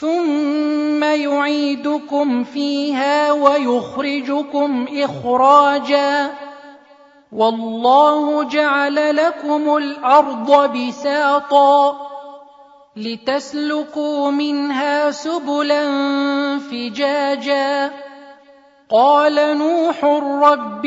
ثم يعيدكم فيها ويخرجكم إخراجا. والله جعل لكم الأرض بساطا لتسلكوا منها سبلا فجاجا. قال نوح رب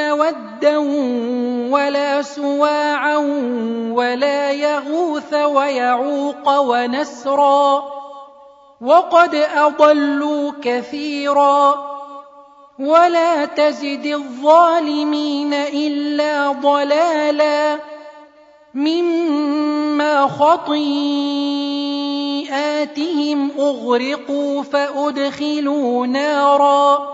ودا ولا سواعا ولا يغوث ويعوق ونسرا وقد أضلوا كثيرا ولا تزد الظالمين إلا ضلالا مما خطيئاتهم أغرقوا فأدخلوا نارا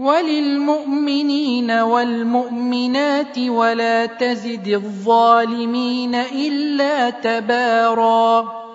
وللمؤمنين والمؤمنات ولا تزد الظالمين إلا تباراً